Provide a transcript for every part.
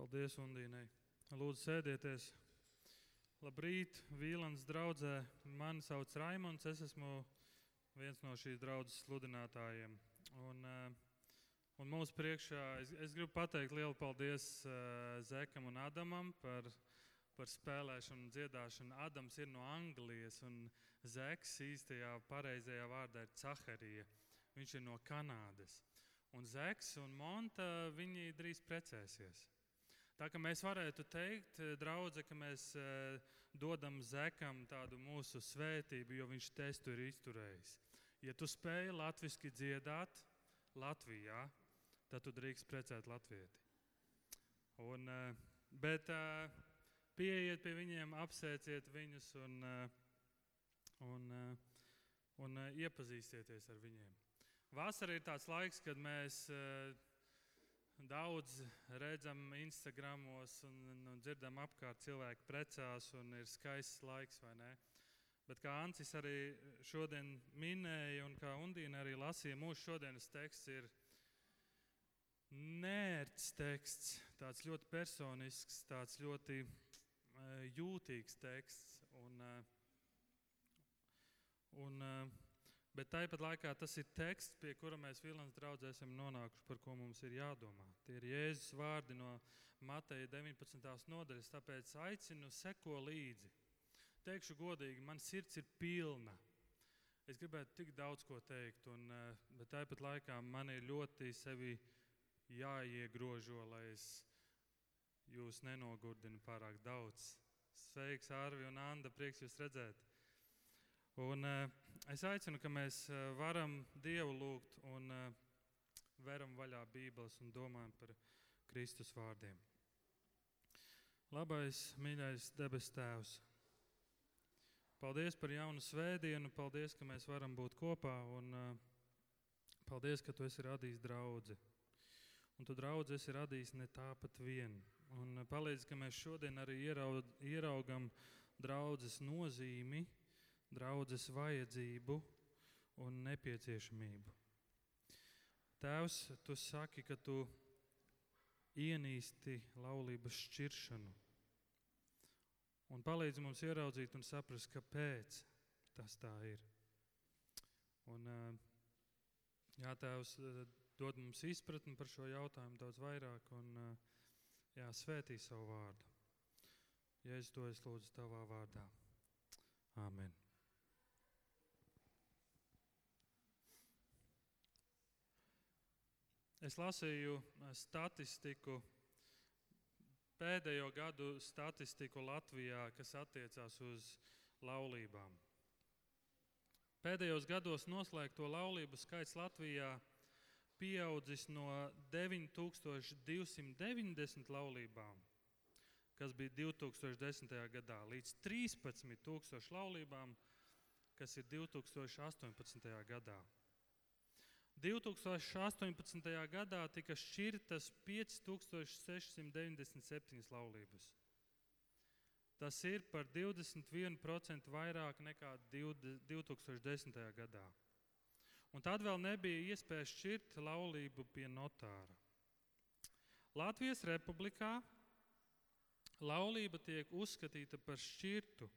Paldies, Undīnai. Lūdzu, sēdieties. Labrīt, Vīlans draudzē. Mani sauc Raimons, es esmu viens no šīs draudzes sludinātājiem. Un, eh, un mums priekšā es, es gribu pateikt lielu paldies uh, Zekam un Adamam par, par spēlēšanu un dziedāšanu. Adams ir no Anglijas un Zeks īstajā pareizajā vārdā ir Caharija. Viņš ir no Kanādas. Un Zeks un Monta, viņi drīz precēsies. Tā kā mēs varētu teikt, eh, draudze, ka mēs eh, dodam Zekam tādu mūsu svētību, jo viņš testu ir izturējis. Ja tu spēj latviski dziedāt Latvijā, tad tu drīkst precēt latvieti. Un, eh, bet pieiet pie viņiem, apsēciet viņus un, un, un iepazīstieties ar viņiem. Vasara ir tāds laiks, kad mēs daudz redzam Instagramos un, un dzirdam apkārt cilvēki precās un ir skaists laiks, vai ne? Bet kā Ancis arī šodien minēja un kā Undīna arī lasīja, mūsu šodienas teksts ir nērts teksts, tāds ļoti personisks, tāds ļoti uh, jūtīgs teksts. Un, uh, un, uh, Bet tāpat laikā tas ir teksts, pie kura mēs Vilnius draugā esam nonākuši, par ko mums ir jādomā. Tie ir Jēzus vārdi no Mateja 19. nodaļas, tāpēc aicinu seko līdzi. Teikšu godīgi, man sirds ir pilna. Es gribētu tik daudz ko teikt, un, eh, bet tāpat laikā man ir ļoti sevi jāiegrožo, lai es jūs nenogurdinu pārāk daudz. Sveiks, Arvi un Anna, prieks jūs redzēt! Un, uh, es aicinu, ka mēs uh, varam Dievu lūgt un uh, veram vaļā Bībeles un domājam par Kristus vārdiem. Labais, mīļais debes Tēvs! Paldies par jaunu svētdienu, paldies, ka mēs varam būt kopā un uh, paldies, ka Tu esi radījis draugu. Un Tu draugu esi radījis ne tāpat vien. Un palīdz, ka mēs šodien arī ieraud, ieraugam draudzes nozīmi draudzes vajadzību un nepieciešamību. Tēvs, tu saki, ka tu ienīsti laulības šķiršanu un palīdzi mums ieraudzīt un saprast, kāpēc tas tā ir. Un, jā, Tēvs, dod mums izpratni par šo jautājumu daudz vairāk un jā, svētī savu vārdu. Ja es to es lūdzu tavā vārdā. Āmen. Es lasīju eh, statistiku, pēdējo gadu statistiku Latvijā, kas attiecās uz laulībām. Pēdējos gados noslēgto laulību skaits Latvijā pieaudzis no 9290 laulībām, kas bija 2010. gadā, līdz 13,000 laulībām, kas ir 2018. gadā. 2018. gadā tika šķirtas 5697 laulības. Tas ir par 21% vairāk nekā 2010. gadā. Un tad vēl nebija iespēja šķirt laulību pie notāra. Latvijas republikā laulība tiek uzskatīta par šķirtu,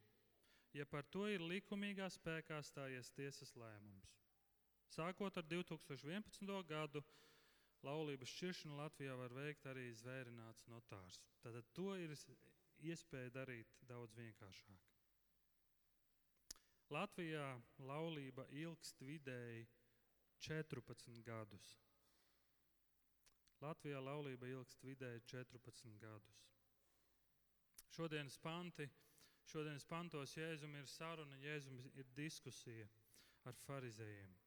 ja par to ir likumīgā spēkā stājies tiesas lēmums. Sākot ar 2011. gadu, laulības šķiršanu Latvijā var veikt arī zvērināts notārs. Tad to ir iespēja darīt daudz vienkāršāk. Latvijā laulība ilgst vidēji 14 gadus. Latvijā laulība ilgst vidēji 14 gadus. Šodienas panti, šodienas pantos Jēzum ir saruna, Jēzum ir diskusija ar farizējiem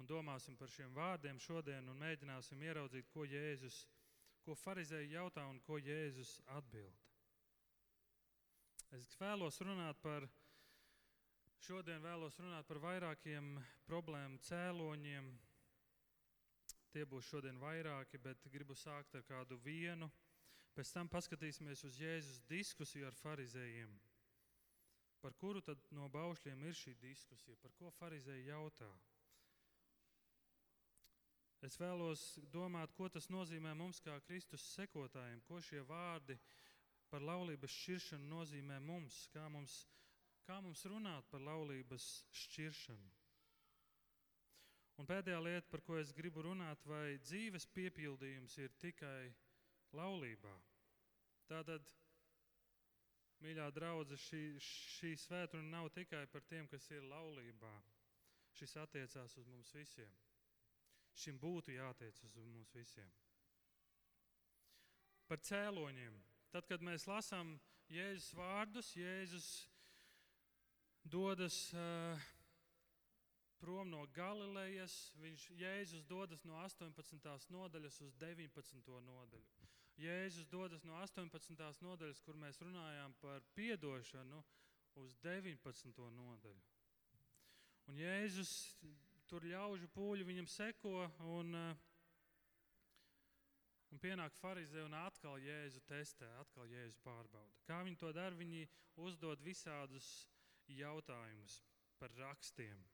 un domāsim par šiem vārdiem šodien un mēģināsim ieraudzīt, ko Jēzus, ko farizēji jautā un ko Jēzus atbild. Es vēlos runāt par, šodien vēlos runāt par vairākiem problēmu cēloņiem. Tie būs šodien vairāki, bet gribu sākt ar kādu vienu. Pēc tam paskatīsimies uz Jēzus diskusiju ar farizējiem. Par kuru tad no baušļiem ir šī diskusija? Par ko farizēji jautā? Es vēlos domāt, ko tas nozīmē mums, kā Kristus sekotājiem, ko šie vārdi par laulības šķiršanu nozīmē mums, kā mums, kā mums runāt par laulības šķiršanu. Un pēdējā lieta, par ko es gribu runāt, vai dzīves piepildījums ir tikai laulībā. Tātad, mīļā draudzene, šī, šī svētdiena nav tikai par tiem, kas ir laulībā. Šis attiecās uz mums visiem. Šim būtu jātiec uz mums visiem. Par cēloņiem. Tad, kad mēs lasām Jēzus vārdus, Jēzus dodas uh, prom no Galilejas, viņš Jēzus dodas no 18. nodaļas uz 19. nodaļu. Jēzus dodas no 18. nodaļas, kur mēs runājām par atdošanu, uz 19. nodaļu. Un Jēzus tur ļaužu pūļi viņam seko, un, un pienāk farizē un atkal Jēzu testē, atkal Jēzu pārbauda. Kā viņi to dara? Viņi uzdod visādus jautājumus par rakstiem.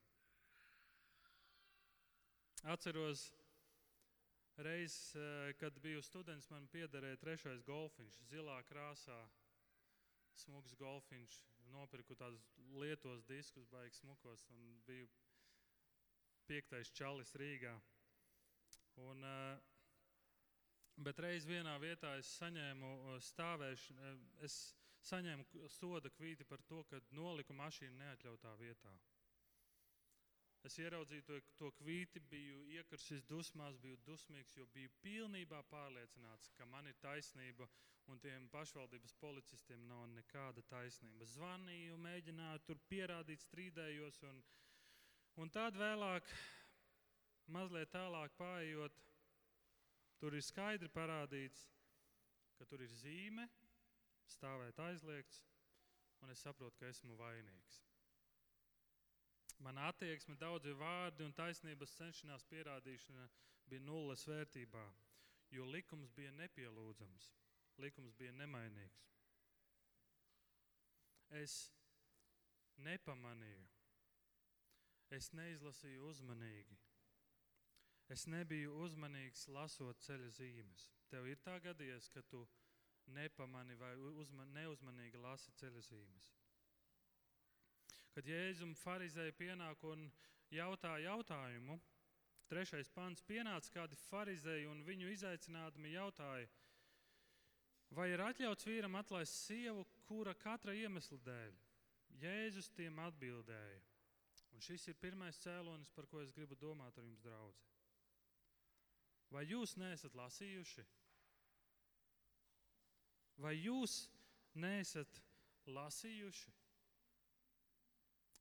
Atceros, Reiz, eh, kad biju students, man piederēja trešais golfiņš, zilā krāsā. Smugs golfiņš, nopirku tādus lietos diskus, baigs smukos, un biju piektais čalis Rīgā. Un, eh, bet reiz vienā vietā es saņēmu eh, stāvēšanu, es saņēmu soda kvīti par to, ka noliku mašīnu neatļautā vietā. Es ieraudzīju to, to kvīti, biju iekarsis dusmās, biju dusmīgs, jo biju pilnībā pārliecināts, ka man ir taisnība un tiem pašvaldības policistiem nav nekāda taisnība. Zvanīju, mēģināju tur pierādīt, strīdējos. Un, un tad vēlāk, mazliet tālāk pārējot, tur ir skaidri parādīts, ka tur ir zīme, stāvēt aizliegts, un es saprotu, ka esmu vainīgs. Mana attieksme, daudzi vārdi un taisnības cenšanās pierādīšana bija nulles vērtībā, jo likums bija nepielūdzams, likums bija nemainīgs. Es nepamanīju, es neizlasīju uzmanīgi. Es nebiju uzmanīgs lasot ceļa zīmes. Tev ir tā gadījies, ka tu nepamani vai uzman, neuzmanīgi lasi ceļa zīmes. Kad Jēzum farizēja pienāk un jautā jautājumu, trešais pants pienāca kādi farizēji un viņu izaicinādami jautāja, vai ir atļauts vīram atlaist sievu, kura katra iemesla dēļ? Jēzus tiem atbildēja. Un šis ir pirmais cēlonis, par ko es gribu domāt ar jums, draugi. Vai jūs neesat lasījuši? Vai jūs neesat lasījuši?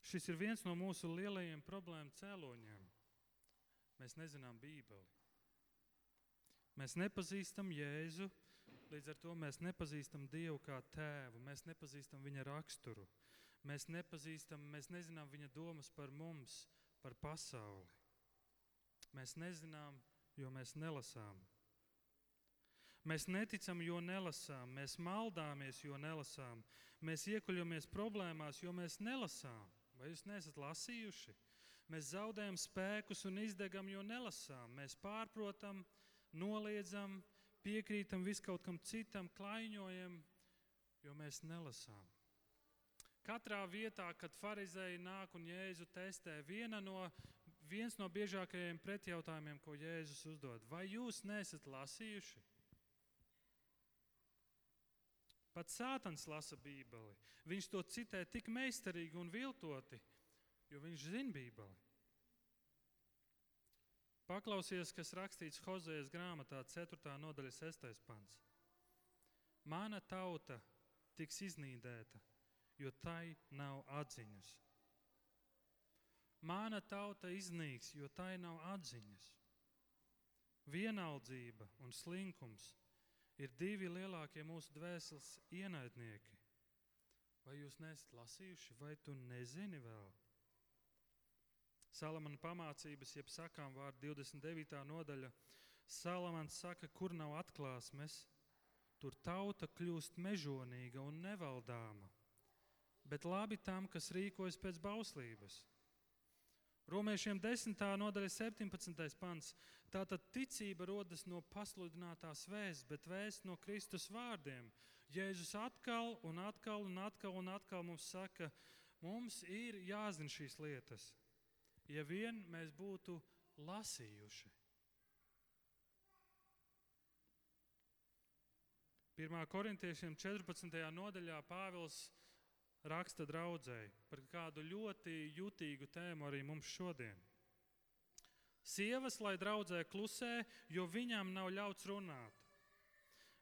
Šis ir viens no mūsu lielajiem problēmu cēloņiem. Mēs nezinām Bībeli. Mēs nepazīstam Jēzu, līdz ar to mēs nepazīstam Dievu kā tēvu, mēs nepazīstam viņa raksturu, mēs nepazīstam, mēs nezinām viņa domas par mums, par pasauli. Mēs nezinām, jo mēs nelasām. Mēs neticam, jo nelasām, mēs maldāmies, jo nelasām, mēs iekuļamies problēmās, jo mēs nelasām. Vai jūs neesat lasījuši? Mēs zaudējam spēkus un izdegam, jo nelasām. Mēs pārprotam, noliedzam, piekrītam viskaut kam citam, klaiņojam, jo mēs nelasām. Katrā vietā, kad farizēji nāk un Jēzu testē, no, viens no biežākajiem pretjautājumiem, ko Jēzus uzdod, vai jūs nesat lasījuši? Pat Sātans lasa Bībeli. Viņš to citē tik meistarīgi un viltoti, jo viņš zina Bībeli. Paklausies, kas rakstīts Hozejas grāmatā, 4. nodaļa, 6. pants. Mana tauta tiks iznīdēta, jo tai nav atziņas. Mana tauta iznīks, jo tai nav atziņas. Vienaldzība un slinkums ir divi lielākie mūsu dvēseles ienaidnieki. Vai jūs nesat lasījuši, vai tu nezini vēl? Salamana pamācības, jeb sakām vārdu 29. nodaļa. Salamans saka, kur nav atklāsmes, tur tauta kļūst mežonīga un nevaldāma. Bet labi tam, kas rīkojas pēc bauslības. Romiešiem 10. nodaļa 17. pants. Tātad ticība rodas no pasludinātās vēstures, bet vēsts no Kristus vārdiem. Jēzus atkal un atkal un atkal un atkal mums saka, mums ir jāzina šīs lietas. Ja vien mēs būtu lasījuši. 1. korintiešiem 14. nodaļā Pāvils raksta draudzēji par kādu ļoti jutīgu tēmu arī mums šodien. Sievas, lai draudzē klusē, jo viņām nav ļauts runāt.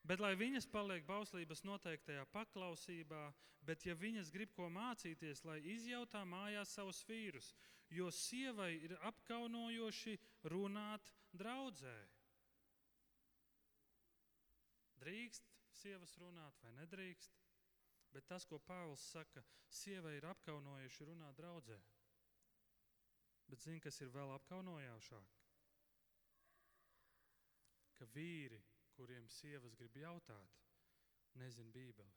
Bet lai viņas paliek bauslības noteiktajā paklausībā, bet ja viņas grib ko mācīties, lai izjautā mājās savus vīrus, jo sievai ir apkaunojoši runāt draudzē. Drīkst sievas runāt vai nedrīkst? Bet tas, ko Pāvils saka, sievai ir apkaunojuši runāt draudzē. Bet zini, kas ir vēl apkaunojošāk? Ka vīri, kuriem sievas grib jautāt, nezina Bībeli.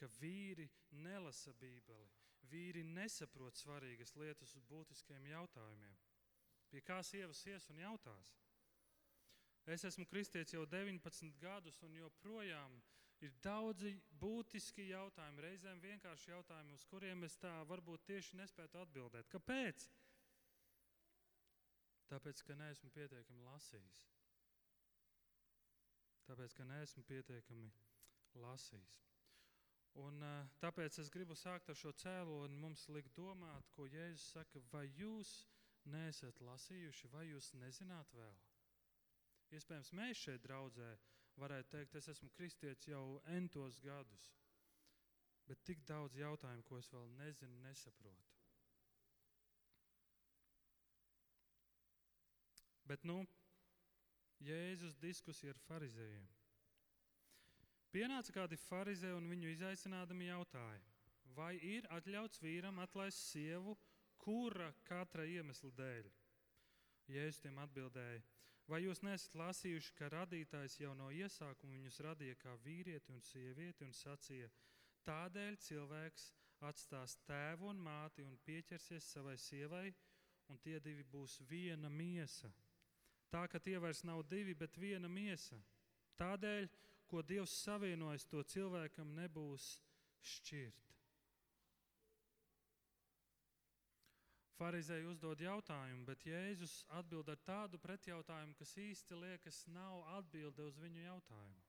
Ka vīri nelasa Bībeli, vīri nesaprot svarīgas lietas uz būtiskiem jautājumiem. Pie kā sievas ies un jautās? Es esmu kristietis jau 19 gadus, un joprojām Ir daudzi būtiski jautājumi, reizēm vienkārši jautājumi, uz kuriem es tā varbūt tieši nespētu atbildēt. Kāpēc? Tāpēc, ka neesmu pietiekami lasījis. Tāpēc, ka neesmu pietiekami lasījis. Un, tāpēc es gribu sākt ar šo cēloni, mums likt domāt, ko Jēzus saka, vai jūs neesat lasījuši, vai jūs nezināt vēl. Iespējams, mēs šeit draudzē varētu teikt, es esmu kristietis jau entos gadus, bet tik daudz jautājumu, ko es vēl nezinu, nesaprotu. Bet, nu, Jēzus diskusija ar farizējiem. Pienāca kādi farizēji un viņu izaicinādami jautāja, vai ir atļauts vīram atlaist sievu, kura katra iemesla dēļ? Jēzus tiem atbildēja, Vai jūs nesat lasījuši, ka radītājs jau no iesākuma viņus radīja kā vīrieti un sievieti un sacīja, tādēļ cilvēks atstās tēvu un māti un pieķersies savai sievai, un tie divi būs viena miesa. Tā ka tie vairs nav divi, bet viena miesa. Tādēļ, ko Dievs savienojas, to cilvēkam nebūs šķirt. Pharizēji uzdod jautājumu, bet Jēzus atbild ar tādu pretjautājumu, kas īsti liekas nav atbilde uz viņu jautājumu.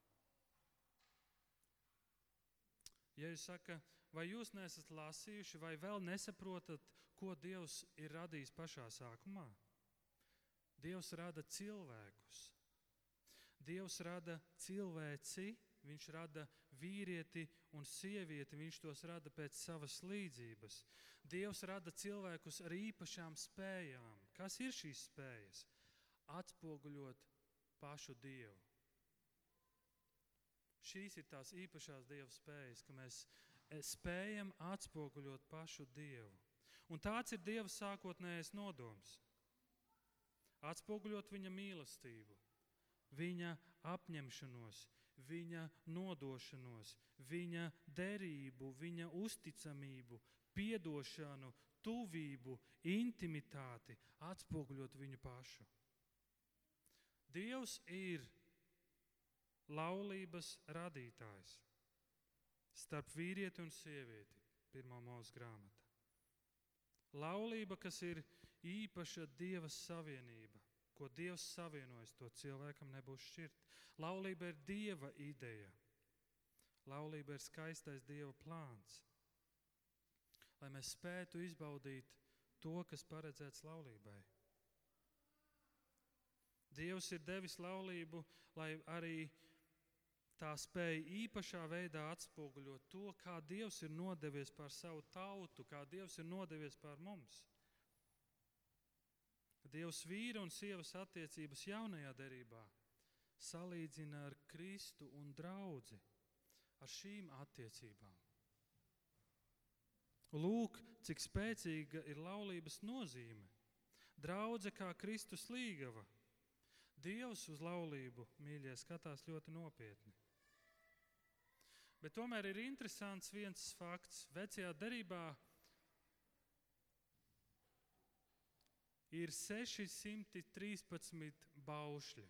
Jēzus saka, vai jūs nesat lasījuši, vai vēl nesaprotat, ko Dievs ir radījis pašā sākumā? Dievs rada cilvēkus. Dievs rada cilvēci, viņš rada vīrieti un sievieti, viņš tos rada pēc savas līdzības. Dievs rada cilvēkus ar īpašām spējām. Kas ir šīs spējas? Atspoguļot pašu Dievu. Šīs ir tās īpašās Dieva spējas, ka mēs eh, spējam atspoguļot pašu Dievu. Un tāds ir Dieva sākotnējais nodoms. Atspoguļot viņa mīlestību, viņa apņemšanos, viņa nodošanos, viņa derību, viņa uzticamību, piedošanu, tuvību, intimitāti, atspoguļot viņu pašu. Dievs ir laulības radītājs starp vīrieti un sievieti, pirmā mūža grāmata. Laulība, kas ir īpaša Dieva savienība, ko Dievs savienojas, to cilvēkam nebūs šķirt. Laulība ir Dieva ideja. Laulība ir skaistais Dieva plāns lai mēs spētu izbaudīt to, kas paredzēts laulībai. Dievs ir devis laulību, lai arī tā spēja īpašā veidā atspoguļot to, kā Dievs ir nodevies par savu tautu, kā Dievs ir nodevies par mums. Dievs vīra un sievas attiecības jaunajā derībā salīdzina ar Kristu un draugu ar šīm attiecībām. Lūk, cik spēcīga ir laulības nozīme. Draudze kā Kristus līgava. Dievs uz laulību, mīļie, skatās ļoti nopietni. Bet tomēr ir interesants viens fakts. Vecajā derībā ir 613 baušļi.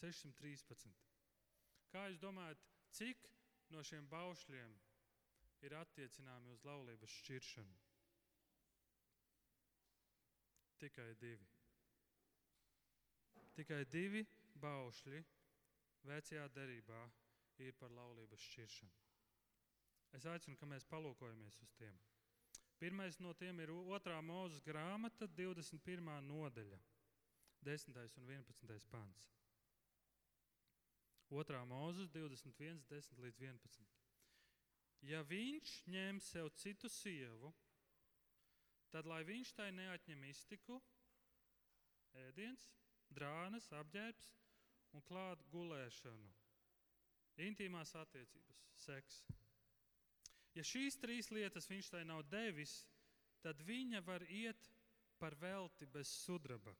613. Kā jūs domājat, cik no šiem baušļiem ir attiecināmi uz laulības šķiršanu? Tikai divi. Tikai divi baušļi vecajā derībā ir par laulības šķiršanu. Es aicinu, ka mēs palūkojamies uz tiem. Pirmais no tiem ir 2. mūzes grāmata, 21. nodaļa, 10. un 11. pants. 2. mūzes 21, 10 līdz 11. Ja viņš ņem sev citu sievu, tad lai viņš tai neatņem iztiku, ēdiens, drānas, apģērbs un klāt gulēšanu, intīmās attiecības, seks. Ja šīs trīs lietas viņš tai nav devis, tad viņa var iet par velti bez sudraba,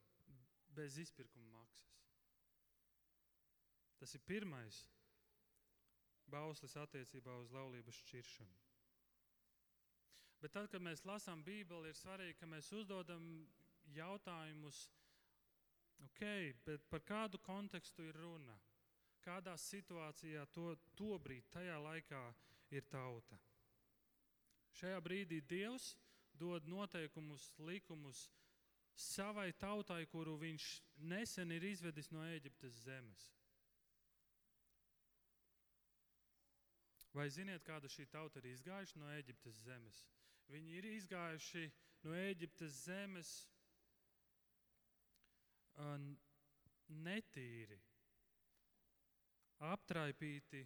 bez izpirkuma maksas. Tas ir pirmais bauslis attiecībā uz laulības šķiršanu. Bet tad, kad mēs lasām Bībeli, ir svarīgi, ka mēs uzdodam jautājumus, ok, bet par kādu kontekstu ir runa? Kādā situācijā to, to brīdi, tajā laikā ir tauta? Šajā brīdī Dievs dod noteikumus, likumus savai tautai, kuru viņš nesen ir izvedis no Eģiptes zemes. Vai ziniet, kāda šī tauta ir izgājuši no Eģiptes zemes? Viņi ir izgājuši no Eģiptes zemes netīri, aptraipīti,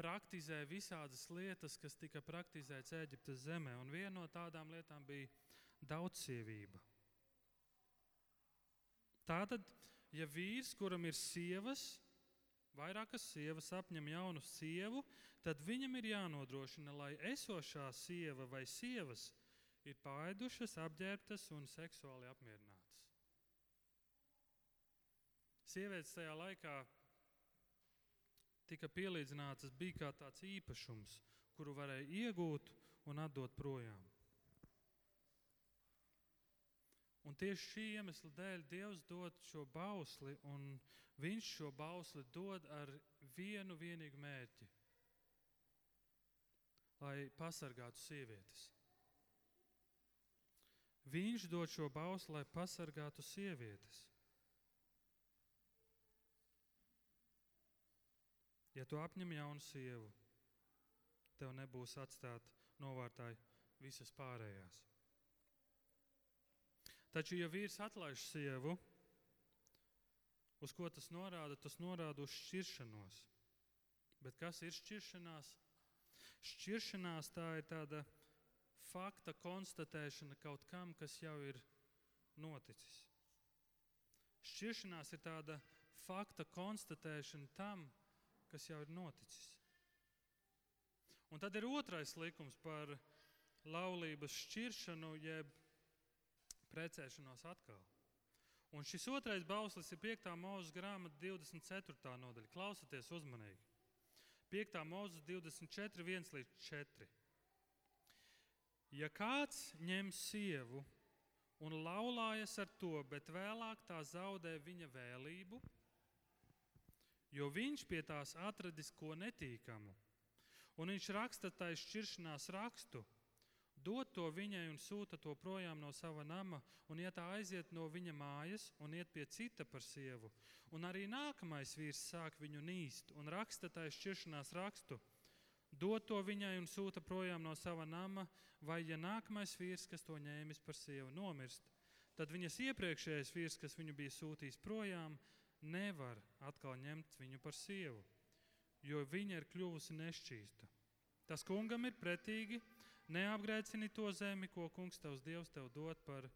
praktizē visādas lietas, kas tika praktizētas Eģiptes zemē. Un viena no tādām lietām bija daudzsievība. Tātad, ja vīrs, kuram ir sievas, vairākas sievas apņem jaunu sievu, tad viņam ir jānodrošina, lai esošā sieva vai sievas ir pāēdušas, apģērbtas un seksuāli apmierinātas. Sievietes tajā laikā tika pielīdzinātas, bija kā tāds īpašums, kuru varēja iegūt un atdot projām. Un tieši šī iemesla dēļ Dievs dod šo bausli, un Viņš šo bausli dod ar vienu vienīgu mērķi - lai pasargātu sievietes. Viņš dod šo bausli, lai pasargātu sievietes. Ja tu apņem jaunu sievu, tev nebūs atstāt novārtāji visas pārējās. Taču, ja vīrs atlaiž sievu, uz ko tas norāda? Tas norāda uz šķiršanos. Bet kas ir šķiršanās? Šķiršanās tā ir tāda fakta konstatēšana kaut kam, kas jau ir noticis. Šķiršanās ir tāda fakta konstatēšana tam, kas jau ir noticis. Un tad ir otrais likums par laulības šķiršanu, jeb precēšanos atkal. Un šis otrais bauslis ir 5. mūzes grāmata 24. nodaļa. Klausieties uzmanīgi. 5. mūzes 24, 1 līdz 4. Ja kāds ņem sievu un laulājas ar to, bet vēlāk tā zaudē viņa vēlību, jo viņš pie tās atradis ko netīkamu, un viņš raksta tai šķiršanās rakstu, dod to viņai un sūta to projām no sava nama, un ja tā aiziet no viņa mājas un iet pie cita par sievu, un arī nākamais vīrs sāk viņu nīst un raksta tai šķiršanās rakstu, dod to viņai un sūta projām no sava nama, vai ja nākamais vīrs, kas to ņēmis par sievu, nomirst, tad viņas iepriekšējais vīrs, kas viņu bija sūtījis projām, nevar atkal ņemt viņu par sievu, jo viņa ir kļuvusi nešķīsta. Tas kungam ir pretīgi, Neapgrēcini to zemi, ko kungs tavs dievs tev dod par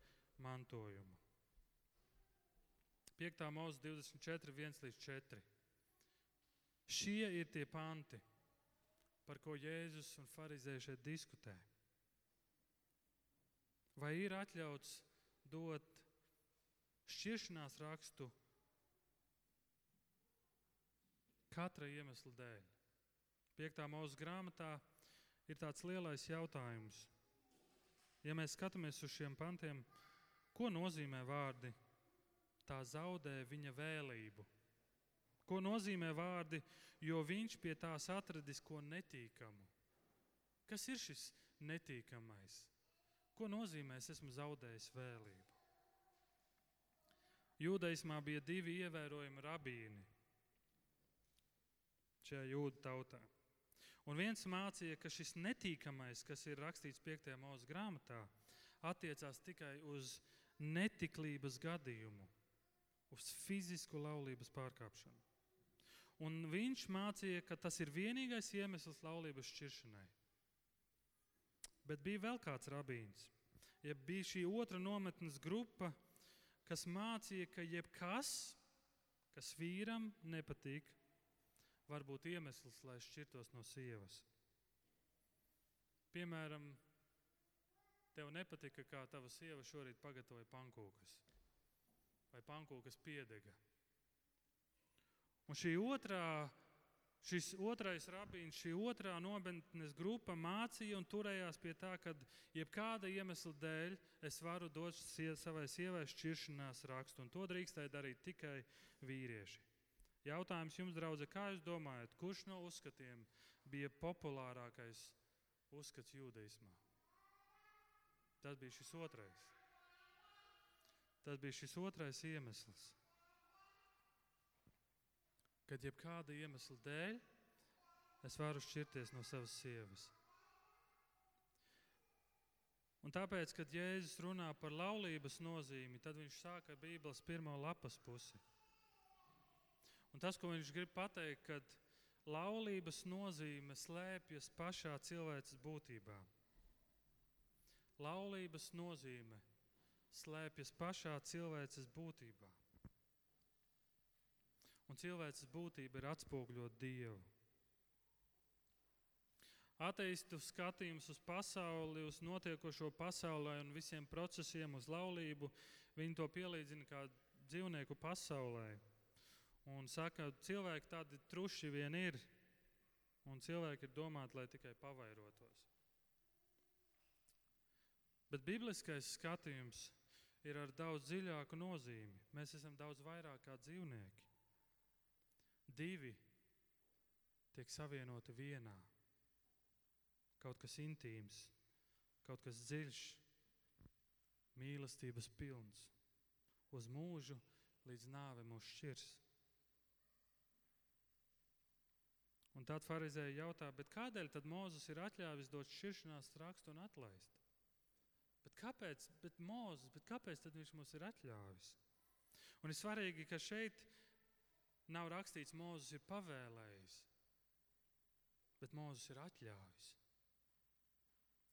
mantojumu. 5. mūzika 24, 1 līdz 4. Šie ir tie panti, par ko Jēzus un Pharizēji šeit diskutē. Vai ir atļauts dot šķiršanās rakstu katra iemesla dēļ? 5. mūzika grāmatā ir tāds lielais jautājums. ja mēs skatāmies uz šiem pantiem, ko nozīmē vārdi tā zaudē viņa vēlību? Ko nozīmē vārdi, jo viņš pie tās atradis ko netīkamu? Kas ir šis netīkamais? Ko nozīmē es esmu zaudējis vēlību? Jūdaismā bija divi ievērojami rabīni šajā jūdu tautā. Un viens mācīja, ka šis netīkamais, kas ir rakstīts 5. mūža grāmatā, attiecās tikai uz netiklības gadījumu, uz fizisku laulības pārkāpšanu. Un viņš mācīja, ka tas ir vienīgais iemesls laulības šķiršanai. Bet bija vēl kāds rabīns, ja bija šī otra nometnes grupa, kas mācīja, ka jebkas, kas vīram nepatīk, var būt iemesls, lai šķirtos no sievas. Piemēram, tev nepatika, kā tava sieva šorīt pagatavoja pankūkas vai pankūkas piedega. Un šī otrā, šis otrais rabīns, šī otrā nometnes grupa mācīja un turējās pie tā, ka jebkāda iemesla dēļ es varu dot savai sievai šķiršanās rakstu, un to drīkstēja darīt tikai vīrieši. Jautājums jums, draugi, kā jūs domājat, kurš no uzskatiem bija populārākais uzskats jūdaismā? Tas bija šis otrais. Tas bija šis otrais iemesls. Kad jebkāda iemesla dēļ es varu šķirties no savas sievas. Un tāpēc, kad Jēzus runā par laulības nozīmi, tad viņš sāk ar Bībeles pirmo lapas pusi. Un tas, ko viņš grib pateikt, kad laulības nozīme slēpjas pašā cilvēces būtībā. Laulības nozīme slēpjas pašā cilvēces būtībā. Un cilvēces būtība ir atspoguļot Dievu. Ateistu skatījums uz pasauli, uz notiekošo pasaulē un visiem procesiem, uz laulību, viņi to pielīdzina kā dzīvnieku pasaulē un saka, ka cilvēki tādi truši vien ir, un cilvēki ir domāti, lai tikai pavairotos. Bet bibliskais skatījums ir ar daudz dziļāku nozīmi. Mēs esam daudz vairāk kā dzīvnieki. Divi tiek savienoti vienā. Kaut kas intīms, kaut kas dziļš, mīlestības pilns, uz mūžu līdz nāve mūs šķirs. Un tad farizēji jautā, kādēļ tad Mozus ir atļāvis dot šķiršanās rakstu un atlaist? Bet kāpēc, bet Mozus, bet kāpēc tad viņš mums ir atļāvis? Un ir svarīgi, ka šeit nav rakstīts, Mozus ir pavēlējis, bet Mozus ir atļāvis.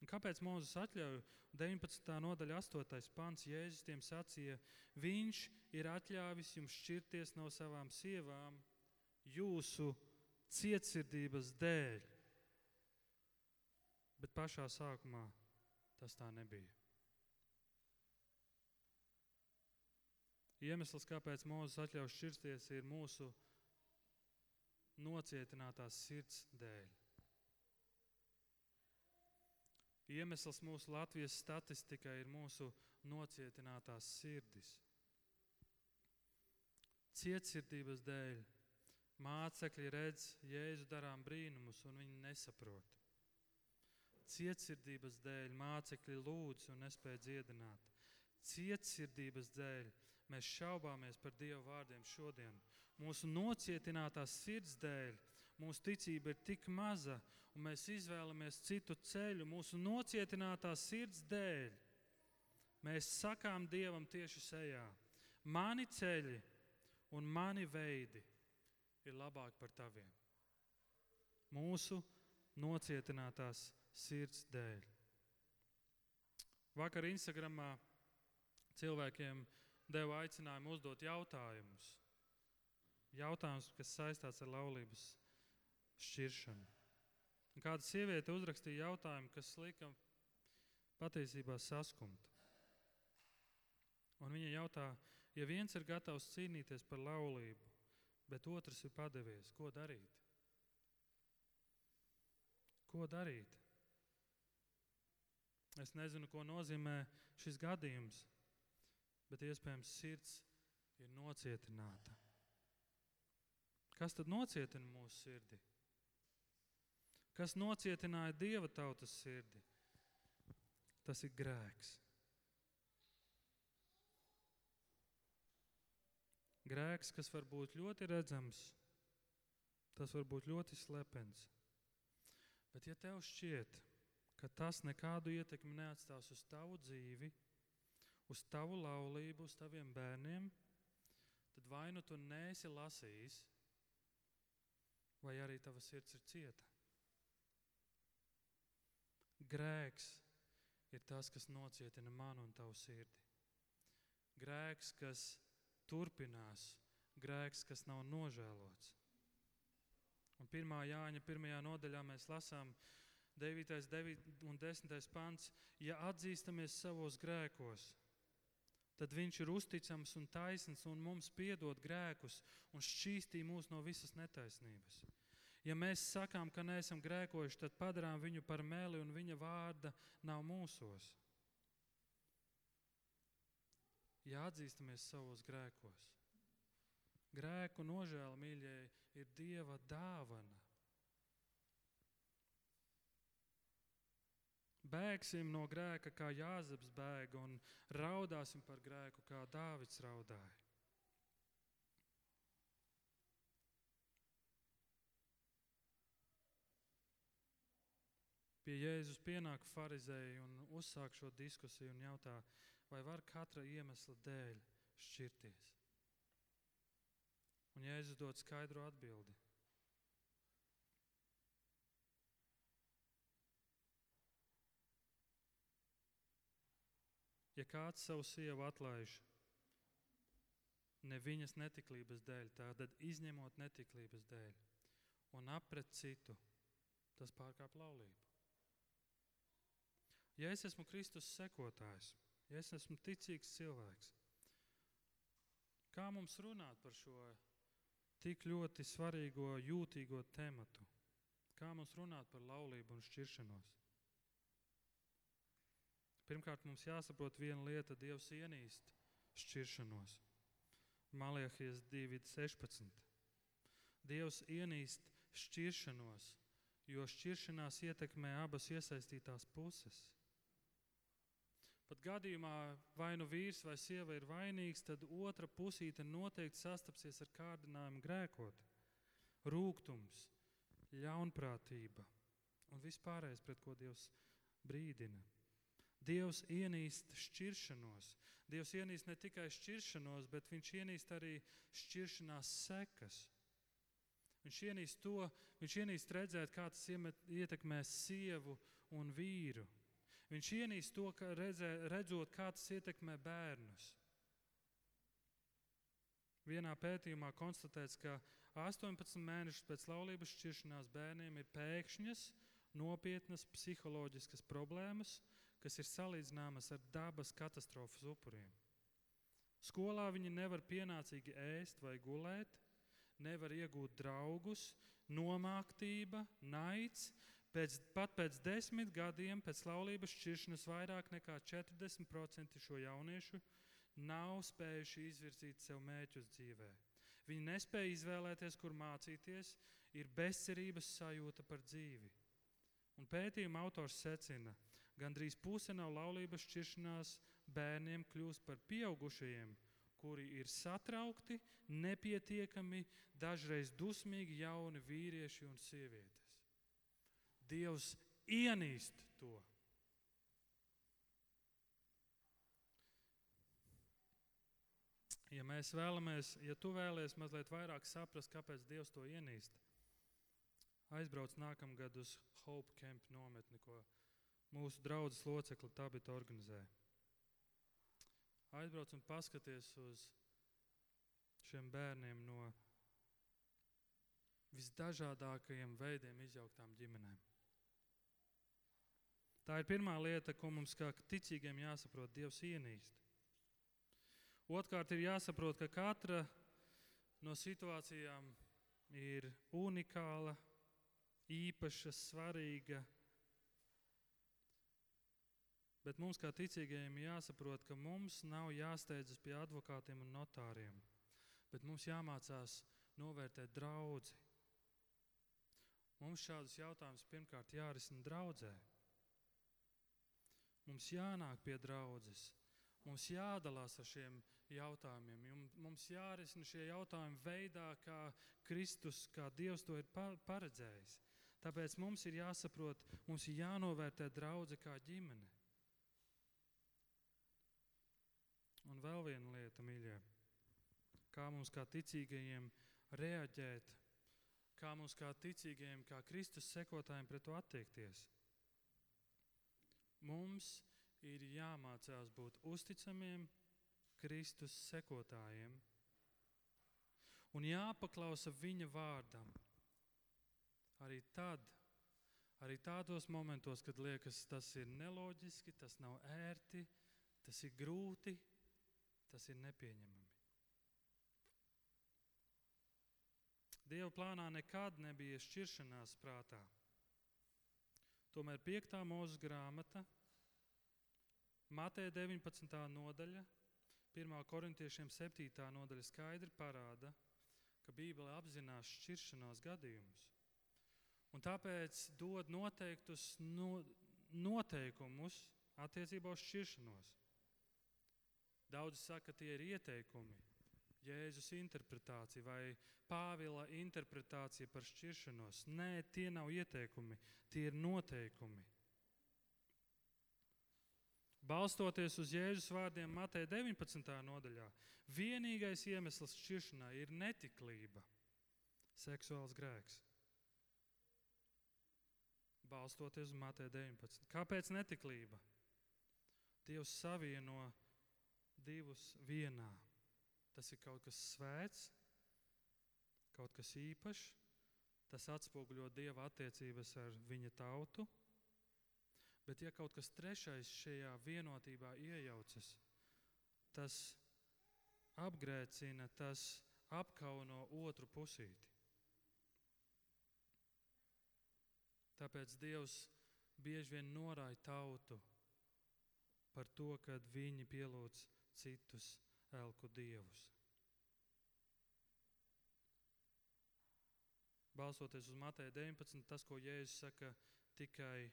Un kāpēc Mozus atļauj? 19. nodaļa, 8. pants Jēzus tiem sacīja, Viņš ir atļāvis jums šķirties no savām sievām jūsu cietsirdības dēļ. Bet pašā sākumā tas tā nebija. Iemesls, kāpēc Mozus atļauj šķirsties, ir mūsu nocietinātās sirds dēļ. Iemesls mūsu Latvijas statistikai ir mūsu nocietinātās sirdis. Cietsirdības dēļ Mācekļi redz Jēzu darām brīnumus, un viņi nesaprot. Cietsirdības dēļ mācekļi lūdz un nespēja dziedināt. Cietsirdības dēļ mēs šaubāmies par Dieva vārdiem šodien. Mūsu nocietinātās sirds dēļ mūsu ticība ir tik maza, un mēs izvēlamies citu ceļu. Mūsu nocietinātās sirds dēļ mēs sakām Dievam tieši sejā: Mani ceļi un mani veidi ir labāki par taviem. Mūsu nocietinātās sirds dēļ. Vakar Instagramā cilvēkiem deva aicinājumu uzdot jautājumus. Jautājumus, kas saistās ar laulības šķiršanu. Un kāda sieviete uzrakstīja jautājumu, kas lika patiesībā saskumt. Un viņa jautā, ja viens ir gatavs cīnīties par laulību, bet otrs ir padevies. Ko darīt? Ko darīt? Es nezinu, ko nozīmē šis gadījums, bet iespējams sirds ir nocietināta. Kas tad nocietina mūsu sirdi? Kas nocietināja dieva tautas sirdi? Tas ir grēks. Grēks, kas var būt ļoti redzams, tas var būt ļoti slepens. Bet, ja tev šķiet, ka tas nekādu ietekmi neatstās uz tavu dzīvi, uz tavu laulību, uz taviem bērniem, tad vai nu tu nesi lasījis, vai arī tava sirds ir cieta. Grēks ir tas, kas nocietina manu un tavu sirdi. Grēks, kas turpinās, grēks, kas nav nožēlots. Un 1. Jāņa 1. nodaļā mēs lasām 9. 9. un 10. pants. Ja atzīstamies savos grēkos, tad viņš ir uzticams un taisns un mums piedod grēkus un šķīstī mūs no visas netaisnības. Ja mēs sakām, ka neesam grēkojuši, tad padarām viņu par meli un viņa vārda nav mūsos. Ja atzīstamies savos grēkos, grēku nožēla, mīļie, ir Dieva dāvana. Bēgsim no grēka, kā Jāzeps bēga, un raudāsim par grēku, kā Dāvids raudāja. Pie Jēzus pienāk farizēji un uzsāk šo diskusiju un jautā, vai var katra iemesla dēļ šķirties. Un Jēzus dod skaidru atbildi. Ja kāds savu sievu atlaiž ne viņas netiklības dēļ, tad izņemot netiklības dēļ un apret citu, tas pārkāp laulību. Ja es esmu Kristus sekotājs, ja es esmu ticīgs cilvēks, kā mums runāt par šo tik ļoti svarīgo, jūtīgo tematu? Kā mums runāt par laulību un šķiršanos? Pirmkārt, mums jāsaprot viena lieta, Dievs ienīst šķiršanos. Maliehijas 2.16. Dievs ienīst šķiršanos, jo šķiršanās ietekmē abas iesaistītās puses. Pat gadījumā, vai nu vīrs vai sieva ir vainīgs, tad otra pusīte noteikti sastapsies ar kārdinājumu grēkot. Rūkums, ļaunprātība un vispārējais, pret ko Dievs brīdina. Dievs ienīst šķiršanos. Dievs ienīst ne tikai šķiršanos, bet viņš ienīst arī šķiršanās sekas. Viņš ienīst to, viņš ienīst redzēt, kā tas ietekmē sievu un vīru. Viņš ienīst to, ka redzē, redzot, kā tas ietekmē bērnus. Vienā pētījumā konstatēts, ka 18 mēnešus pēc laulības šķiršanās bērniem ir pēkšņas, nopietnas psiholoģiskas problēmas, kas ir salīdzināmas ar dabas katastrofas upuriem. Skolā viņi nevar pienācīgi ēst vai gulēt, nevar iegūt draugus, nomāktība, naids, Pēc, pat pēc desmit gadiem pēc laulības šķiršanas vairāk nekā 40% šo jauniešu nav spējuši izvirzīt sev mērķus dzīvē. Viņi nespēja izvēlēties, kur mācīties, ir bezcerības sajūta par dzīvi. Un pētījuma autors secina, ka gandrīz puse no laulības šķiršanās bērniem kļūst par pieaugušajiem, kuri ir satraukti, nepietiekami, dažreiz dusmīgi jauni vīrieši un sievietes. Dievs ienīst to. Ja mēs vēlamies, ja tu vēlies mazliet vairāk saprast, kāpēc Dievs to ienīst, aizbrauc nākamgad uz Hope Camp nometni, ko mūsu draudzes locekli Tabita organizē. Aizbrauc un paskaties uz šiem bērniem no visdažādākajiem veidiem izjauktām ģimenēm. Tā ir pirmā lieta, ko mums kā ticīgiem jāsaprot. Dievs ienīst. Otrkārt, ir jāsaprot, ka katra no situācijām ir unikāla, īpaša, svarīga. Bet mums, kā ticīgajiem, jāsaprot, ka mums nav jāsteidzas pie advokātiem un notāriem, bet mums jāmācās novērtēt draugu. Mums šādus jautājumus pirmkārt jārisina draudzē. Mums jānāk pie draudzes, mums jādalās ar šiem jautājumiem, mums jārisina šie jautājumi veidā, kā Kristus, kā Dievs to ir paredzējis. Tāpēc mums ir jāsaprot, mums ir jānovērtē draudzene kā ģimene. Un vēl viena lieta, mīļie, kā mums kā ticīgajiem reaģēt, kā mums kā ticīgajiem, kā Kristus sekotājiem pret to attiekties. Mums ir jāmācās būt uzticamiem Kristus sekotājiem un jāpaklausa viņa vārdam. Arī tad, arī tādos momentos, kad liekas, tas ir neloģiski, tas nav ērti, tas ir grūti, tas ir nepieņemami. Dieva plānā nekad nebija šķiršanās prātā. Tomēr 5. mūža grāmata, Mateja 19. nodaļa, 1. korintiešiem 7. nodaļa skaidri parāda, ka Bībele apzinās šķiršanās gadījumus. Un tāpēc dod noteiktus no, noteikumus attiecībā uz šķiršanos. Daudzi saka, ka tie ir ieteikumi, Jēzus interpretācija vai Pāvila interpretācija par šķiršanos. Nē, tie nav ieteikumi, tie ir noteikumi. Balstoties uz Jēzus vārdiem Matei 19. nodaļā, vienīgais iemesls šķiršanai ir netiklība, seksuāls grēks. Balstoties uz Matei 19. Kāpēc netiklība? Dievs savieno divus vienā. Tas ir kaut kas svēts, kaut kas īpašs. Tas atspoguļo Dieva attiecības ar viņa tautu. Bet, ja kaut kas trešais šajā vienotībā iejaucas, tas apgrēcina, tas apkauno otru pusīti. Tāpēc Dievs bieži vien norāja tautu par to, kad viņi pielūdz citus elku dievus. Balsoties uz Mateja 19, tas, ko Jēzus saka, tikai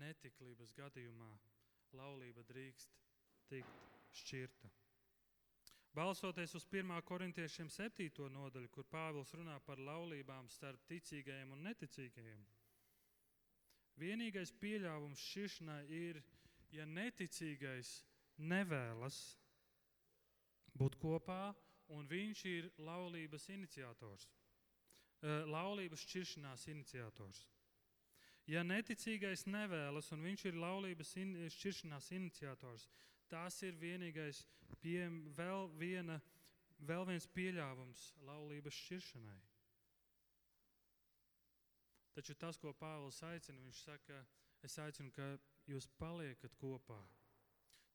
netiklības gadījumā laulība drīkst tikt šķirta. Balsoties uz 1. korintiešiem 7. nodaļu, kur Pāvils runā par laulībām starp ticīgajiem un neticīgajiem, vienīgais pieļāvums šķiršanai ir, ja neticīgais nevēlas būt kopā, un viņš ir laulības iniciators, eh, laulības šķiršanās iniciators. Ja neticīgais nevēlas, un viņš ir laulības in, šķiršanās iniciators, tas ir vienīgais, pie, vēl, viena, vēl viens pieļāvums laulības šķiršanai. Taču tas, ko Pāvils aicina, viņš saka, es aicinu, ka jūs paliekat kopā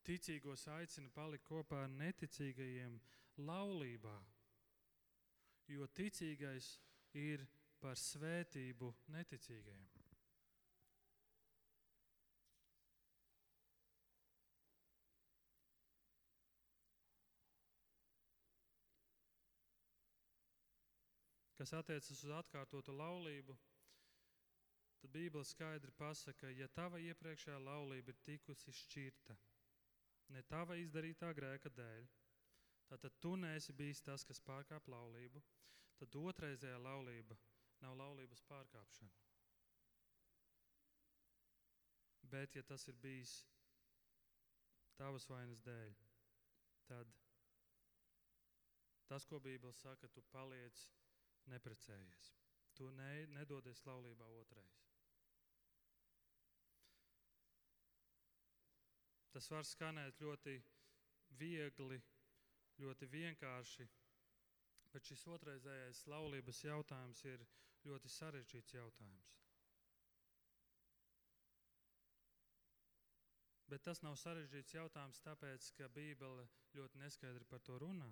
ticīgos aicina palikt kopā ar neticīgajiem laulībā, jo ticīgais ir par svētību neticīgajiem. Kas attiecas uz atkārtotu laulību, tad Bībele skaidri pasaka, ja tava iepriekšējā laulība ir tikusi šķirta, ne tava izdarītā grēka dēļ, tad tu neesi bijis tas, kas pārkāp laulību, tad otrreizējā laulība nav laulības pārkāpšana. Bet, ja tas ir bijis tavas vainas dēļ, tad tas, ko Bībele saka, tu paliec neprecējies. Tu ne, nedodies laulībā otrais. Tas var skanēt ļoti viegli, ļoti vienkārši, bet šis otrreizējais laulības jautājums ir ļoti sarežģīts jautājums. Bet tas nav sarežģīts jautājums, tāpēc, ka Bībele ļoti neskaidri par to runā.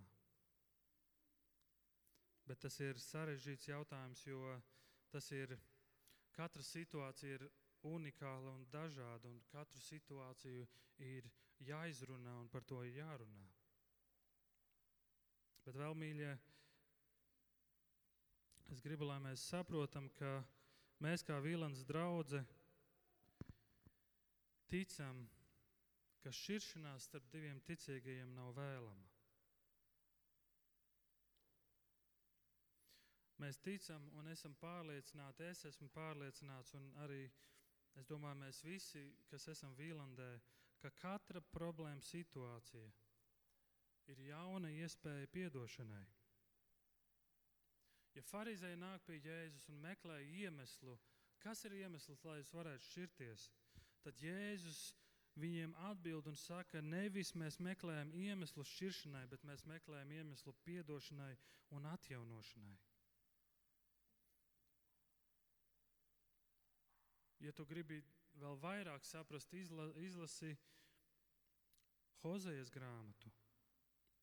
Bet tas ir sarežģīts jautājums, jo tas ir katra situācija ir unikāla un dažāda, un katru situāciju ir jāizrunā un par to ir jārunā. Bet vēl, mīļie, es gribu, lai mēs saprotam, ka mēs kā Vīlāns draudzē ticam, ka šķiršanās starp diviem ticīgajiem nav vēlama. Mēs ticam un esam pārliecināti, es esmu pārliecināts, un arī es domāju, mēs visi, kas esam Vīlandē, ka katra problēma situācija ir jauna iespēja piedošanai. Ja farizēji nāk pie Jēzus un meklē iemeslu, kas ir iemesls, lai jūs varētu šķirties, tad Jēzus viņiem atbild un saka, nevis mēs meklējam iemeslu šķiršanai, bet mēs meklējam iemeslu piedošanai un atjaunošanai. Ja tu gribi vēl vairāk saprast, izla, izlasi Hozejas grāmatu.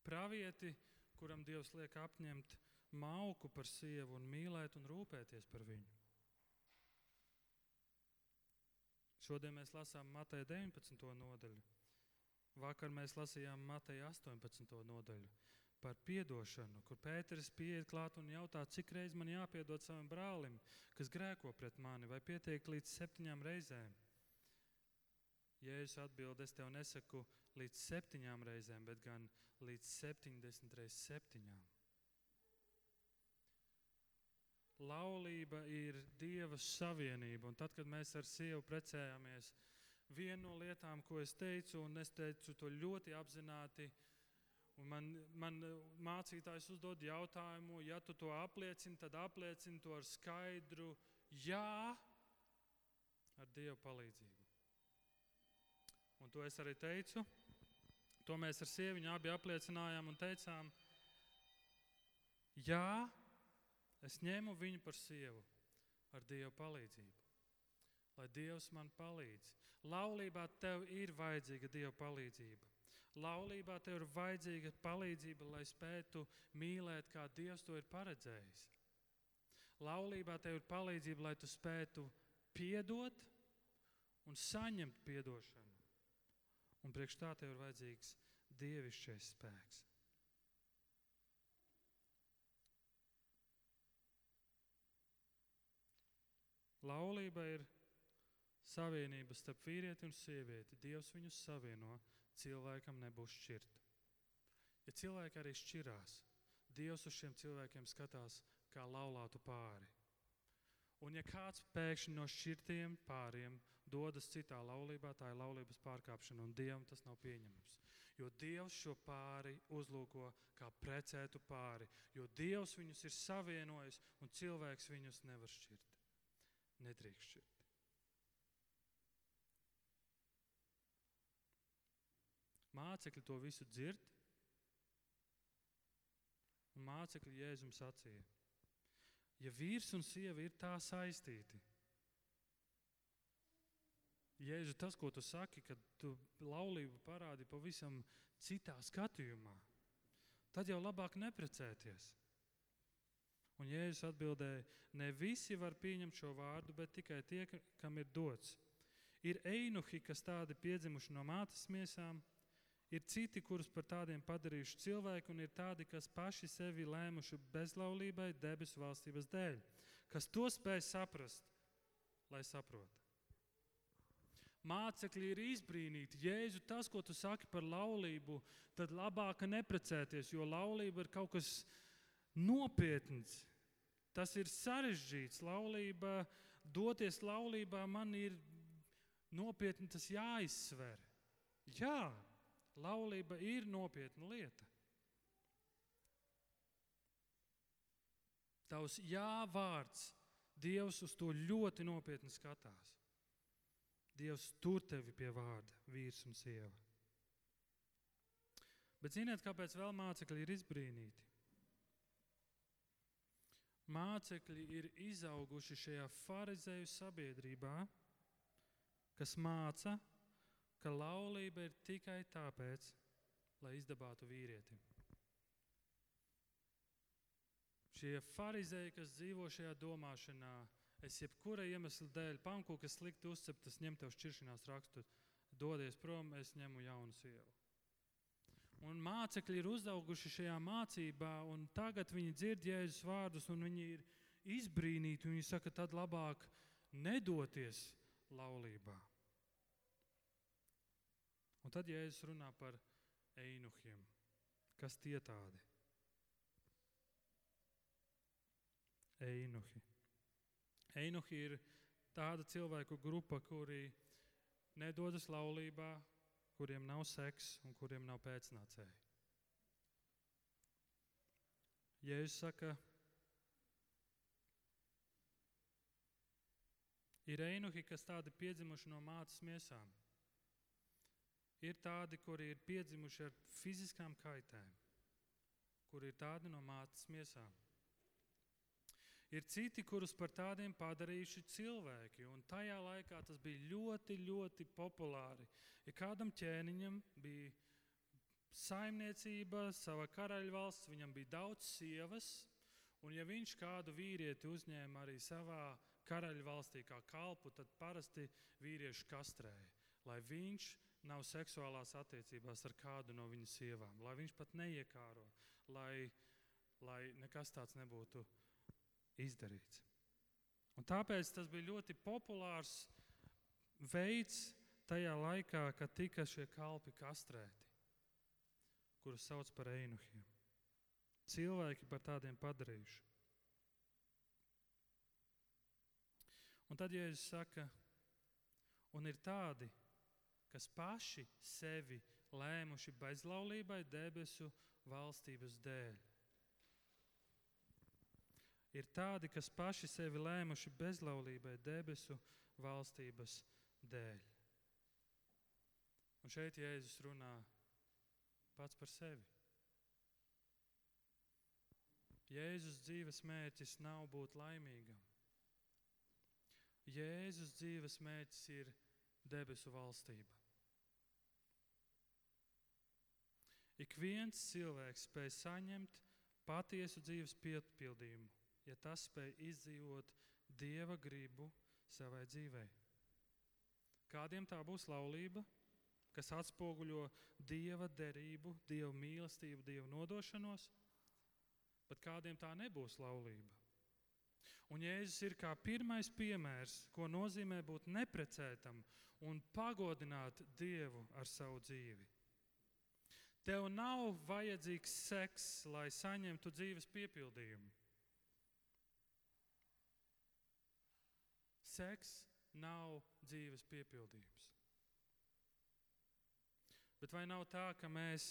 Pravieti, kuram Dievs liek apņemt mauku par sievu un mīlēt un rūpēties par viņu. Šodien mēs lasām Mateja 19. nodaļu. Vakar mēs lasījām Mateja 18. nodaļu par atdošanu, kur Pēters pieiet klāt un jautā, cik reizes man jāpiedod savam brālim, kas grēko pret mani, vai pietiek līdz septiņām reizēm. Jēzus atbild, es tev nesaku līdz septiņām reizēm, bet gan līdz septiņdesmit reizes septiņām. Laulība ir Dieva savienība, un tad, kad mēs ar sievu precējāmies, viena no lietām, ko es teicu, un es teicu to ļoti apzināti, un man, man mācītājs uzdod jautājumu, ja tu to apliecini, tad apliecini to ar skaidru jā, ar Dieva palīdzību. Un to es arī teicu. To mēs ar sieviņu abi apliecinājām un teicām, jā, Es ņēmu viņu par sievu ar Dieva palīdzību. Lai Dievs man palīdz. Laulībā tev ir vajadzīga Dieva palīdzība. Laulībā tev ir vajadzīga palīdzība, lai spētu mīlēt, kā Dievs to ir paredzējis. Laulībā tev ir palīdzība, lai tu spētu piedot un saņemt atdošanu. Un priekš tā tev ir vajadzīgs dievišķais spēks. Laulība ir savienība starp vīrieti un sievieti. Dievs viņus savieno, cilvēkam nebūs šķirt. Ja cilvēki arī šķirās, Dievs uz šiem cilvēkiem skatās kā laulātu pāri. Un ja kāds pēkšņi no šķirtiem pāriem dodas citā laulībā, tā ir laulības pārkāpšana, un Dievam tas nav pieņemams. Jo Dievs šo pāri uzlūko kā precētu pāri, jo Dievs viņus ir savienojis, un cilvēks viņus nevar šķirt nedrīkst šķirt. Mācekļi to visu dzird, un mācekļi Jēzum sacīja, ja vīrs un sieva ir tā saistīti, Jēzu, tas, ko tu saki, kad tu laulību parādi pavisam citā skatījumā, tad jau labāk neprecēties. Un Jēzus atbildēja, ne visi var pieņemt šo vārdu, bet tikai tie, kam ir dots. Ir einuhi, kas tādi piedzimuši no mātes miesām, ir citi, kurus par tādiem padarījuši cilvēki, un ir tādi, kas paši sevi lēmuši bezlaulībai debesu valstības dēļ. Kas to spēj saprast, lai saprotu. Mācekļi ir izbrīnīti. Jēzu, tas, ko tu saki par laulību, tad labāk neprecēties, jo laulība ir kaut kas nopietns. Tas ir sarežģīts. Laulība, doties laulībā, man ir nopietni tas jāizsver. Jā, laulība ir nopietna lieta. Tavs jā vārds, Dievs uz to ļoti nopietni skatās. Dievs tur tevi pie vārda, vīrs un sieva. Bet ziniet, kāpēc vēl mācekļi ir izbrīnīti? mācekļi ir izauguši šajā farizēju sabiedrībā, kas māca, ka laulība ir tikai tāpēc, lai izdabātu vīrieti. Šie farizēji, kas dzīvo šajā domāšanā, es jebkura iemesla dēļ pamanīju, kas slikti uzcept, es ņemu tev šķiršanās rakstu, dodies prom, es ņemu jaunu sievu. Un mācekļi ir uzauguši šajā mācībā, un tagad viņi dzird Jēzus vārdus, un viņi ir izbrīnīti. Viņi saka, tad labāk nedoties laulībā. Un tad Jēzus runā par einuhiem. Kas tie tādi? Einuhi. Einuhi ir tāda cilvēku grupa, kuri nedodas laulībā, kuriem nav seks un kuriem nav pēcnācēji. Jēzus saka, ir einuhi, kas tādi piedzimuši no mātes miesām. Ir tādi, kuri ir piedzimuši ar fiziskām kaitēm, kuri ir tādi no mātes miesām. Ir citi, kurus par tādiem padarījuši cilvēki, un tajā laikā tas bija ļoti, ļoti populāri. Ja kādam ķēniņam bija saimniecība, sava karaļvalsts, viņam bija daudz sievas, un ja viņš kādu vīrieti uzņēma arī savā karaļvalstī kā kalpu, tad parasti vīrieši kastrēja, lai viņš nav seksuālās attiecībās ar kādu no viņa sievām, lai viņš pat neiekāro, lai, lai nekas tāds nebūtu izdarīts. Un tāpēc tas bija ļoti populārs veids tajā laikā, kad tika šie kalpi kastrēti, kurus sauc par einuhiem. Cilvēki par tādiem padarījuši. Un tad Jēzus saka, un ir tādi, kas paši sevi lēmuši bezlaulībai debesu valstības dēļ ir tādi, kas paši sevi lēmuši bezlaulībai debesu valstības dēļ. Un šeit Jēzus runā pats par sevi. Jēzus dzīves mērķis nav būt laimīgam. Jēzus dzīves mērķis ir debesu valstība. Ik viens cilvēks spēj saņemt patiesu dzīves piepildījumu ja tas spēj izdzīvot dieva gribu savai dzīvei. Kādiem tā būs laulība, kas atspoguļo dieva derību, dieva mīlestību, dieva nodošanos, bet kādiem tā nebūs laulība. Un Jēzus ir kā pirmais piemērs, ko nozīmē būt neprecētam un pagodināt Dievu ar savu dzīvi. Tev nav vajadzīgs seks, lai saņemtu dzīves piepildījumu. Seks nav dzīves piepildījums. Bet vai nav tā, ka mēs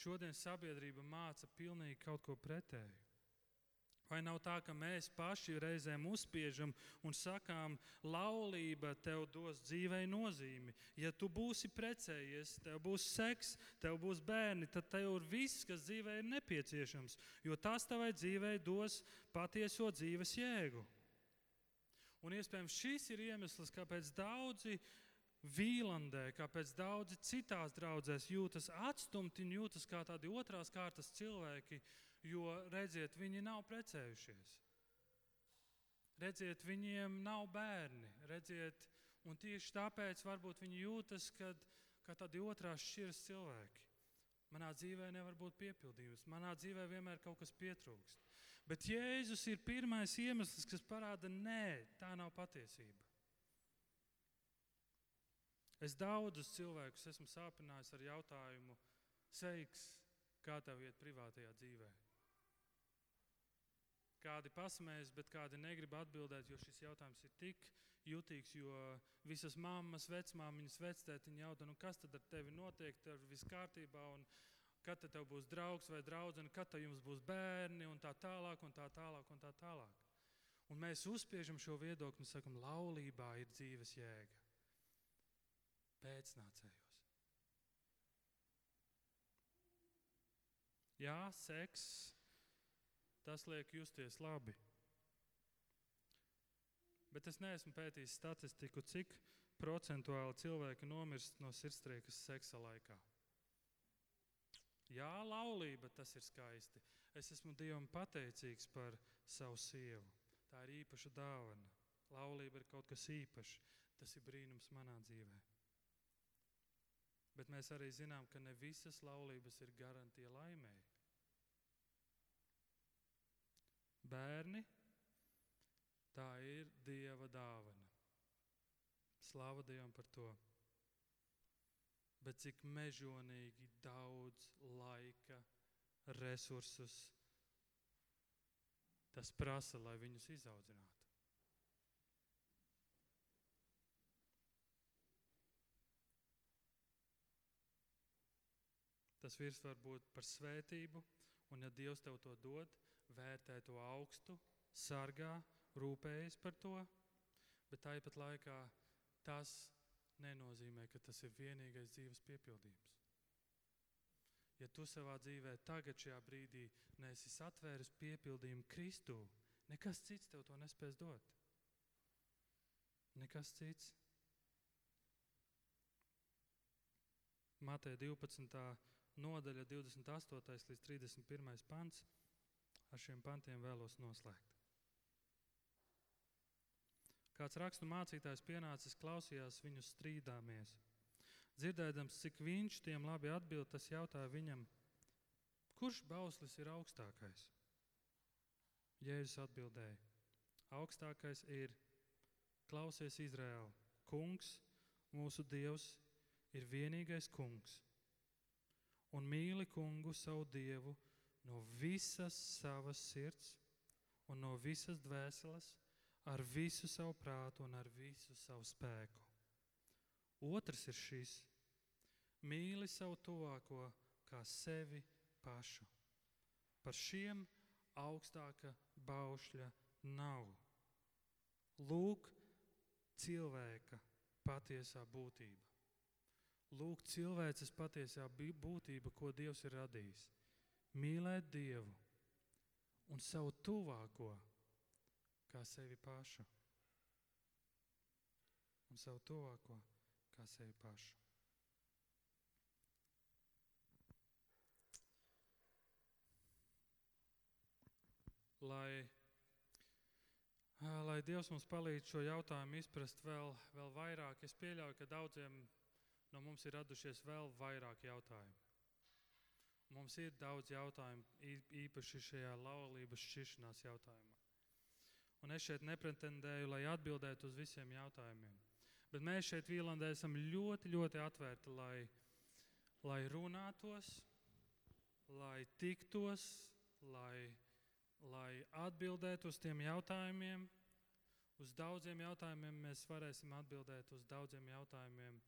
šodien sabiedrība māca pilnīgi kaut ko pretēju? Vai nav tā, ka mēs paši reizēm uzspiežam un sakām, laulība tev dos dzīvei nozīmi. Ja tu būsi precējies, tev būs seks, tev būs bērni, tad tev ir viss, kas dzīvē ir nepieciešams, jo tas tavai dzīvei dos patieso dzīves jēgu. Un iespējams šis ir iemesls, kāpēc daudzi Vīlandē, kāpēc daudzi citās draudzēs jūtas atstumti un jūtas kā tādi otrās kārtas cilvēki, jo, redziet, viņi nav precējušies. Redziet, viņiem nav bērni, redziet, un tieši tāpēc varbūt viņi jūtas, kad, kā tādi otrās šķiras cilvēki. Manā dzīvē nevar būt piepildījums, manā dzīvē vienmēr kaut kas pietrūkst. Bet Jēzus ir pirmais iemesls, kas parāda, nē, tā nav patiesība. Es daudzus cilvēkus esmu sāpinājis ar jautājumu, seiks, kā tev iet privātajā dzīvē. Kādi pasmējas, bet kādi negrib atbildēt, jo šis jautājums ir tik jutīgs, jo visas mammas, vecmāmiņas, vectētiņa jautā, nu kas tad ar tevi notiek, tev viss kārtībā, un kad tev būs draugs vai draudzene, kad tev jums būs bērni un tā tālāk un tā tālāk. Un, tā tālāk. un mēs uzspiežam šo viedokli un sakam, laulībā ir dzīves jēga. Pēcnācējos. Jā, seks, tas liek justies labi. Bet es neesmu pētījis statistiku, cik procentuāli cilvēki nomirst no sirdstriekas seksa laikā. Jā, laulība tas ir skaisti. Es esmu Dievam pateicīgs par savu sievu. Tā ir īpaša dāvana. Laulība ir kaut kas īpašs. Tas ir brīnums manā dzīvē. Bet mēs arī zinām, ka ne visas laulības ir garantija laimēji. Bērni, tā ir Dieva dāvana. Slāva Dievam par to. Bet cik mežonīgi daudz laika, resursus tas prasa, lai viņus izaudzinātu. Tas virs var būt par svētību, un ja Dievs tev to dod, vērtē to augstu, sargā, rūpējas par to, bet tāpat laikā tas nenozīmē, ka tas ir vienīgais dzīves piepildījums. Ja tu savā dzīvē tagad šajā brīdī neesi atvēris piepildījumu Kristū, nekas cits tev to nespēs dot. Nekas cits. Matē 12 nodaļa 28. līdz 31. pants. Ar šiem pantiem vēlos noslēgt. Kāds rakstu mācītājs pienācis, klausījās viņu strīdāmies. Dzirdēdams, cik viņš tiem labi atbild, tas jautāja viņam, kurš bauslis ir augstākais? Jēzus atbildēja, augstākais ir klausies Izraēlu. Kungs, mūsu Dievs, ir vienīgais kungs un mīli kungu savu dievu no visas savas sirds un no visas dvēseles, ar visu savu prātu un ar visu savu spēku. Otrs ir šis: mīli savu tuvāko kā sevi pašu. Par šiem augstāka baušļa nav. Lūk, cilvēka patiesā būtība. Lūk, cilvēces patiesā būtība, ko Dievs ir radījis. Mīlēt Dievu un savu tuvāko kā sevi pašu. Un savu tuvāko kā sevi pašu. Lai, lai Dievs mums palīdz šo jautājumu izprast vēl, vēl vairāk, es pieļauju, ka daudziem no mums ir radušies vēl vairāk jautājumu. Mums ir daudz jautājumu, īpaši šajā laulības šķiršanās jautājumā. Un es šeit nepretendēju, lai atbildētu uz visiem jautājumiem. Bet mēs šeit Vīlandē esam ļoti, ļoti atvērti, lai, lai runātos, lai tiktos, lai, lai atbildētu uz tiem jautājumiem. Uz daudziem jautājumiem mēs varēsim atbildēt, uz daudziem jautājumiem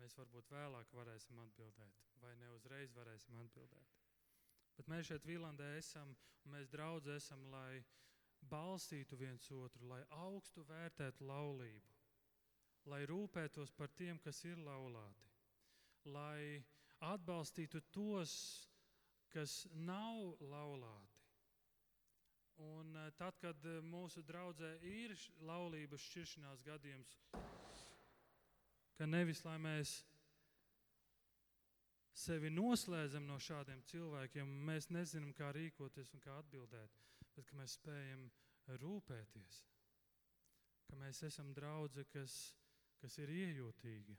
Mēs varbūt vēlāk varēsim atbildēt, vai ne uzreiz varēsim atbildēt. Bet mēs šeit Vīlandē esam, un mēs draudz esam, lai balstītu viens otru, lai augstu vērtētu laulību, lai rūpētos par tiem, kas ir laulāti, lai atbalstītu tos, kas nav laulāti. Un eh, tad, kad eh, mūsu draudzē ir laulības šķiršanās gadījums, ka nevis lai mēs sevi noslēdzam no šādiem cilvēkiem, mēs nezinām, kā rīkoties un kā atbildēt, bet ka mēs spējam rūpēties, ka mēs esam draugi, kas, kas ir iejūtīgi.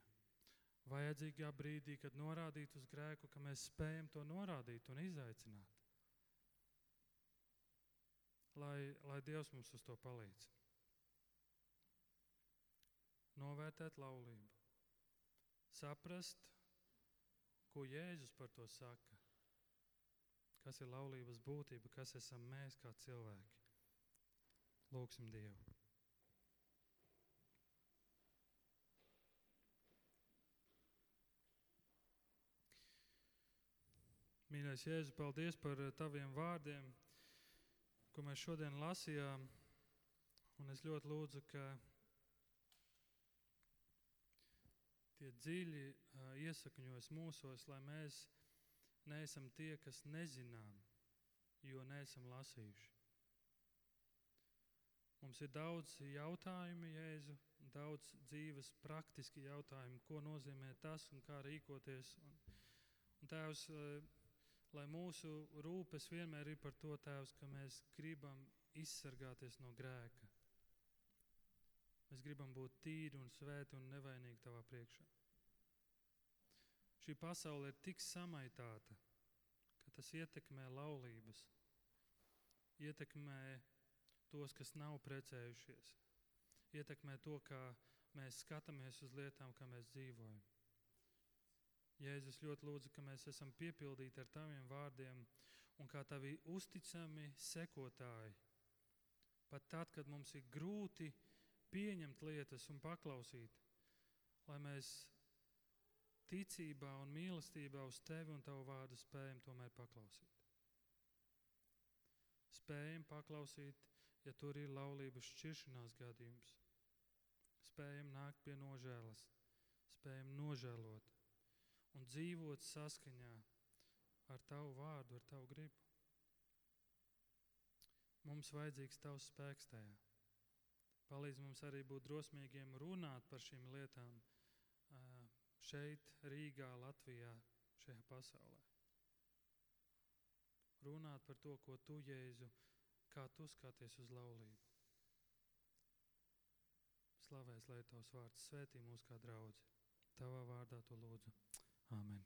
Vajadzīgā brīdī, kad norādīt uz grēku, ka mēs spējam to norādīt un izaicināt. Lai, lai Dievs mums uz to palīdz. Novērtēt laulību saprast, ko Jēzus par to saka. Kas ir laulības būtība, kas esam mēs kā cilvēki. Lūksim Dievu. Mīļais Jēzu, paldies par taviem vārdiem, ko mēs šodien lasījām. Un es ļoti lūdzu, ka tie dziļi iesakņojas mūsos, lai mēs neesam tie, kas nezinām, jo neesam lasījuši. Mums ir daudz jautājumu, Jēzu, daudz dzīves praktiski jautājumu, ko nozīmē tas un kā rīkoties. Un, un tēvs, lai mūsu rūpes vienmēr ir par to, Tēvs, ka mēs gribam izsargāties no grēka. Mēs gribam būt tīri un svēti un nevainīgi Tavā priekšā. Šī pasaule ir tik samaitāta, ka tas ietekmē laulības, ietekmē tos, kas nav precējušies, ietekmē to, kā mēs skatāmies uz lietām, kā mēs dzīvojam. Jēzus ļoti lūdzu, ka mēs esam piepildīti ar taviem vārdiem un kā tavi uzticami sekotāji. Pat tad, kad mums ir grūti pieņemt lietas un paklausīt, lai mēs ticībā un mīlestībā uz tevi un tavu vārdu spējam tomēr paklausīt. Spējam paklausīt, ja tur ir laulības šķiršanās gadījums. Spējam nākt pie nožēlas, spējam nožēlot un dzīvot saskaņā ar Tavu vārdu, ar Tavu gribu. Mums vajadzīgs Tavs spēks tajā. Palīdz mums arī būt drosmīgiem runāt par šīm lietām šeit, Rīgā, Latvijā, šajā pasaulē. Runāt par to, ko Tu, Jēzu, kā Tu skaties uz laulību. Slavēs, lai Tavs vārds svētī mūs kā draudzi. Tavā vārdā to lūdzu. Amen.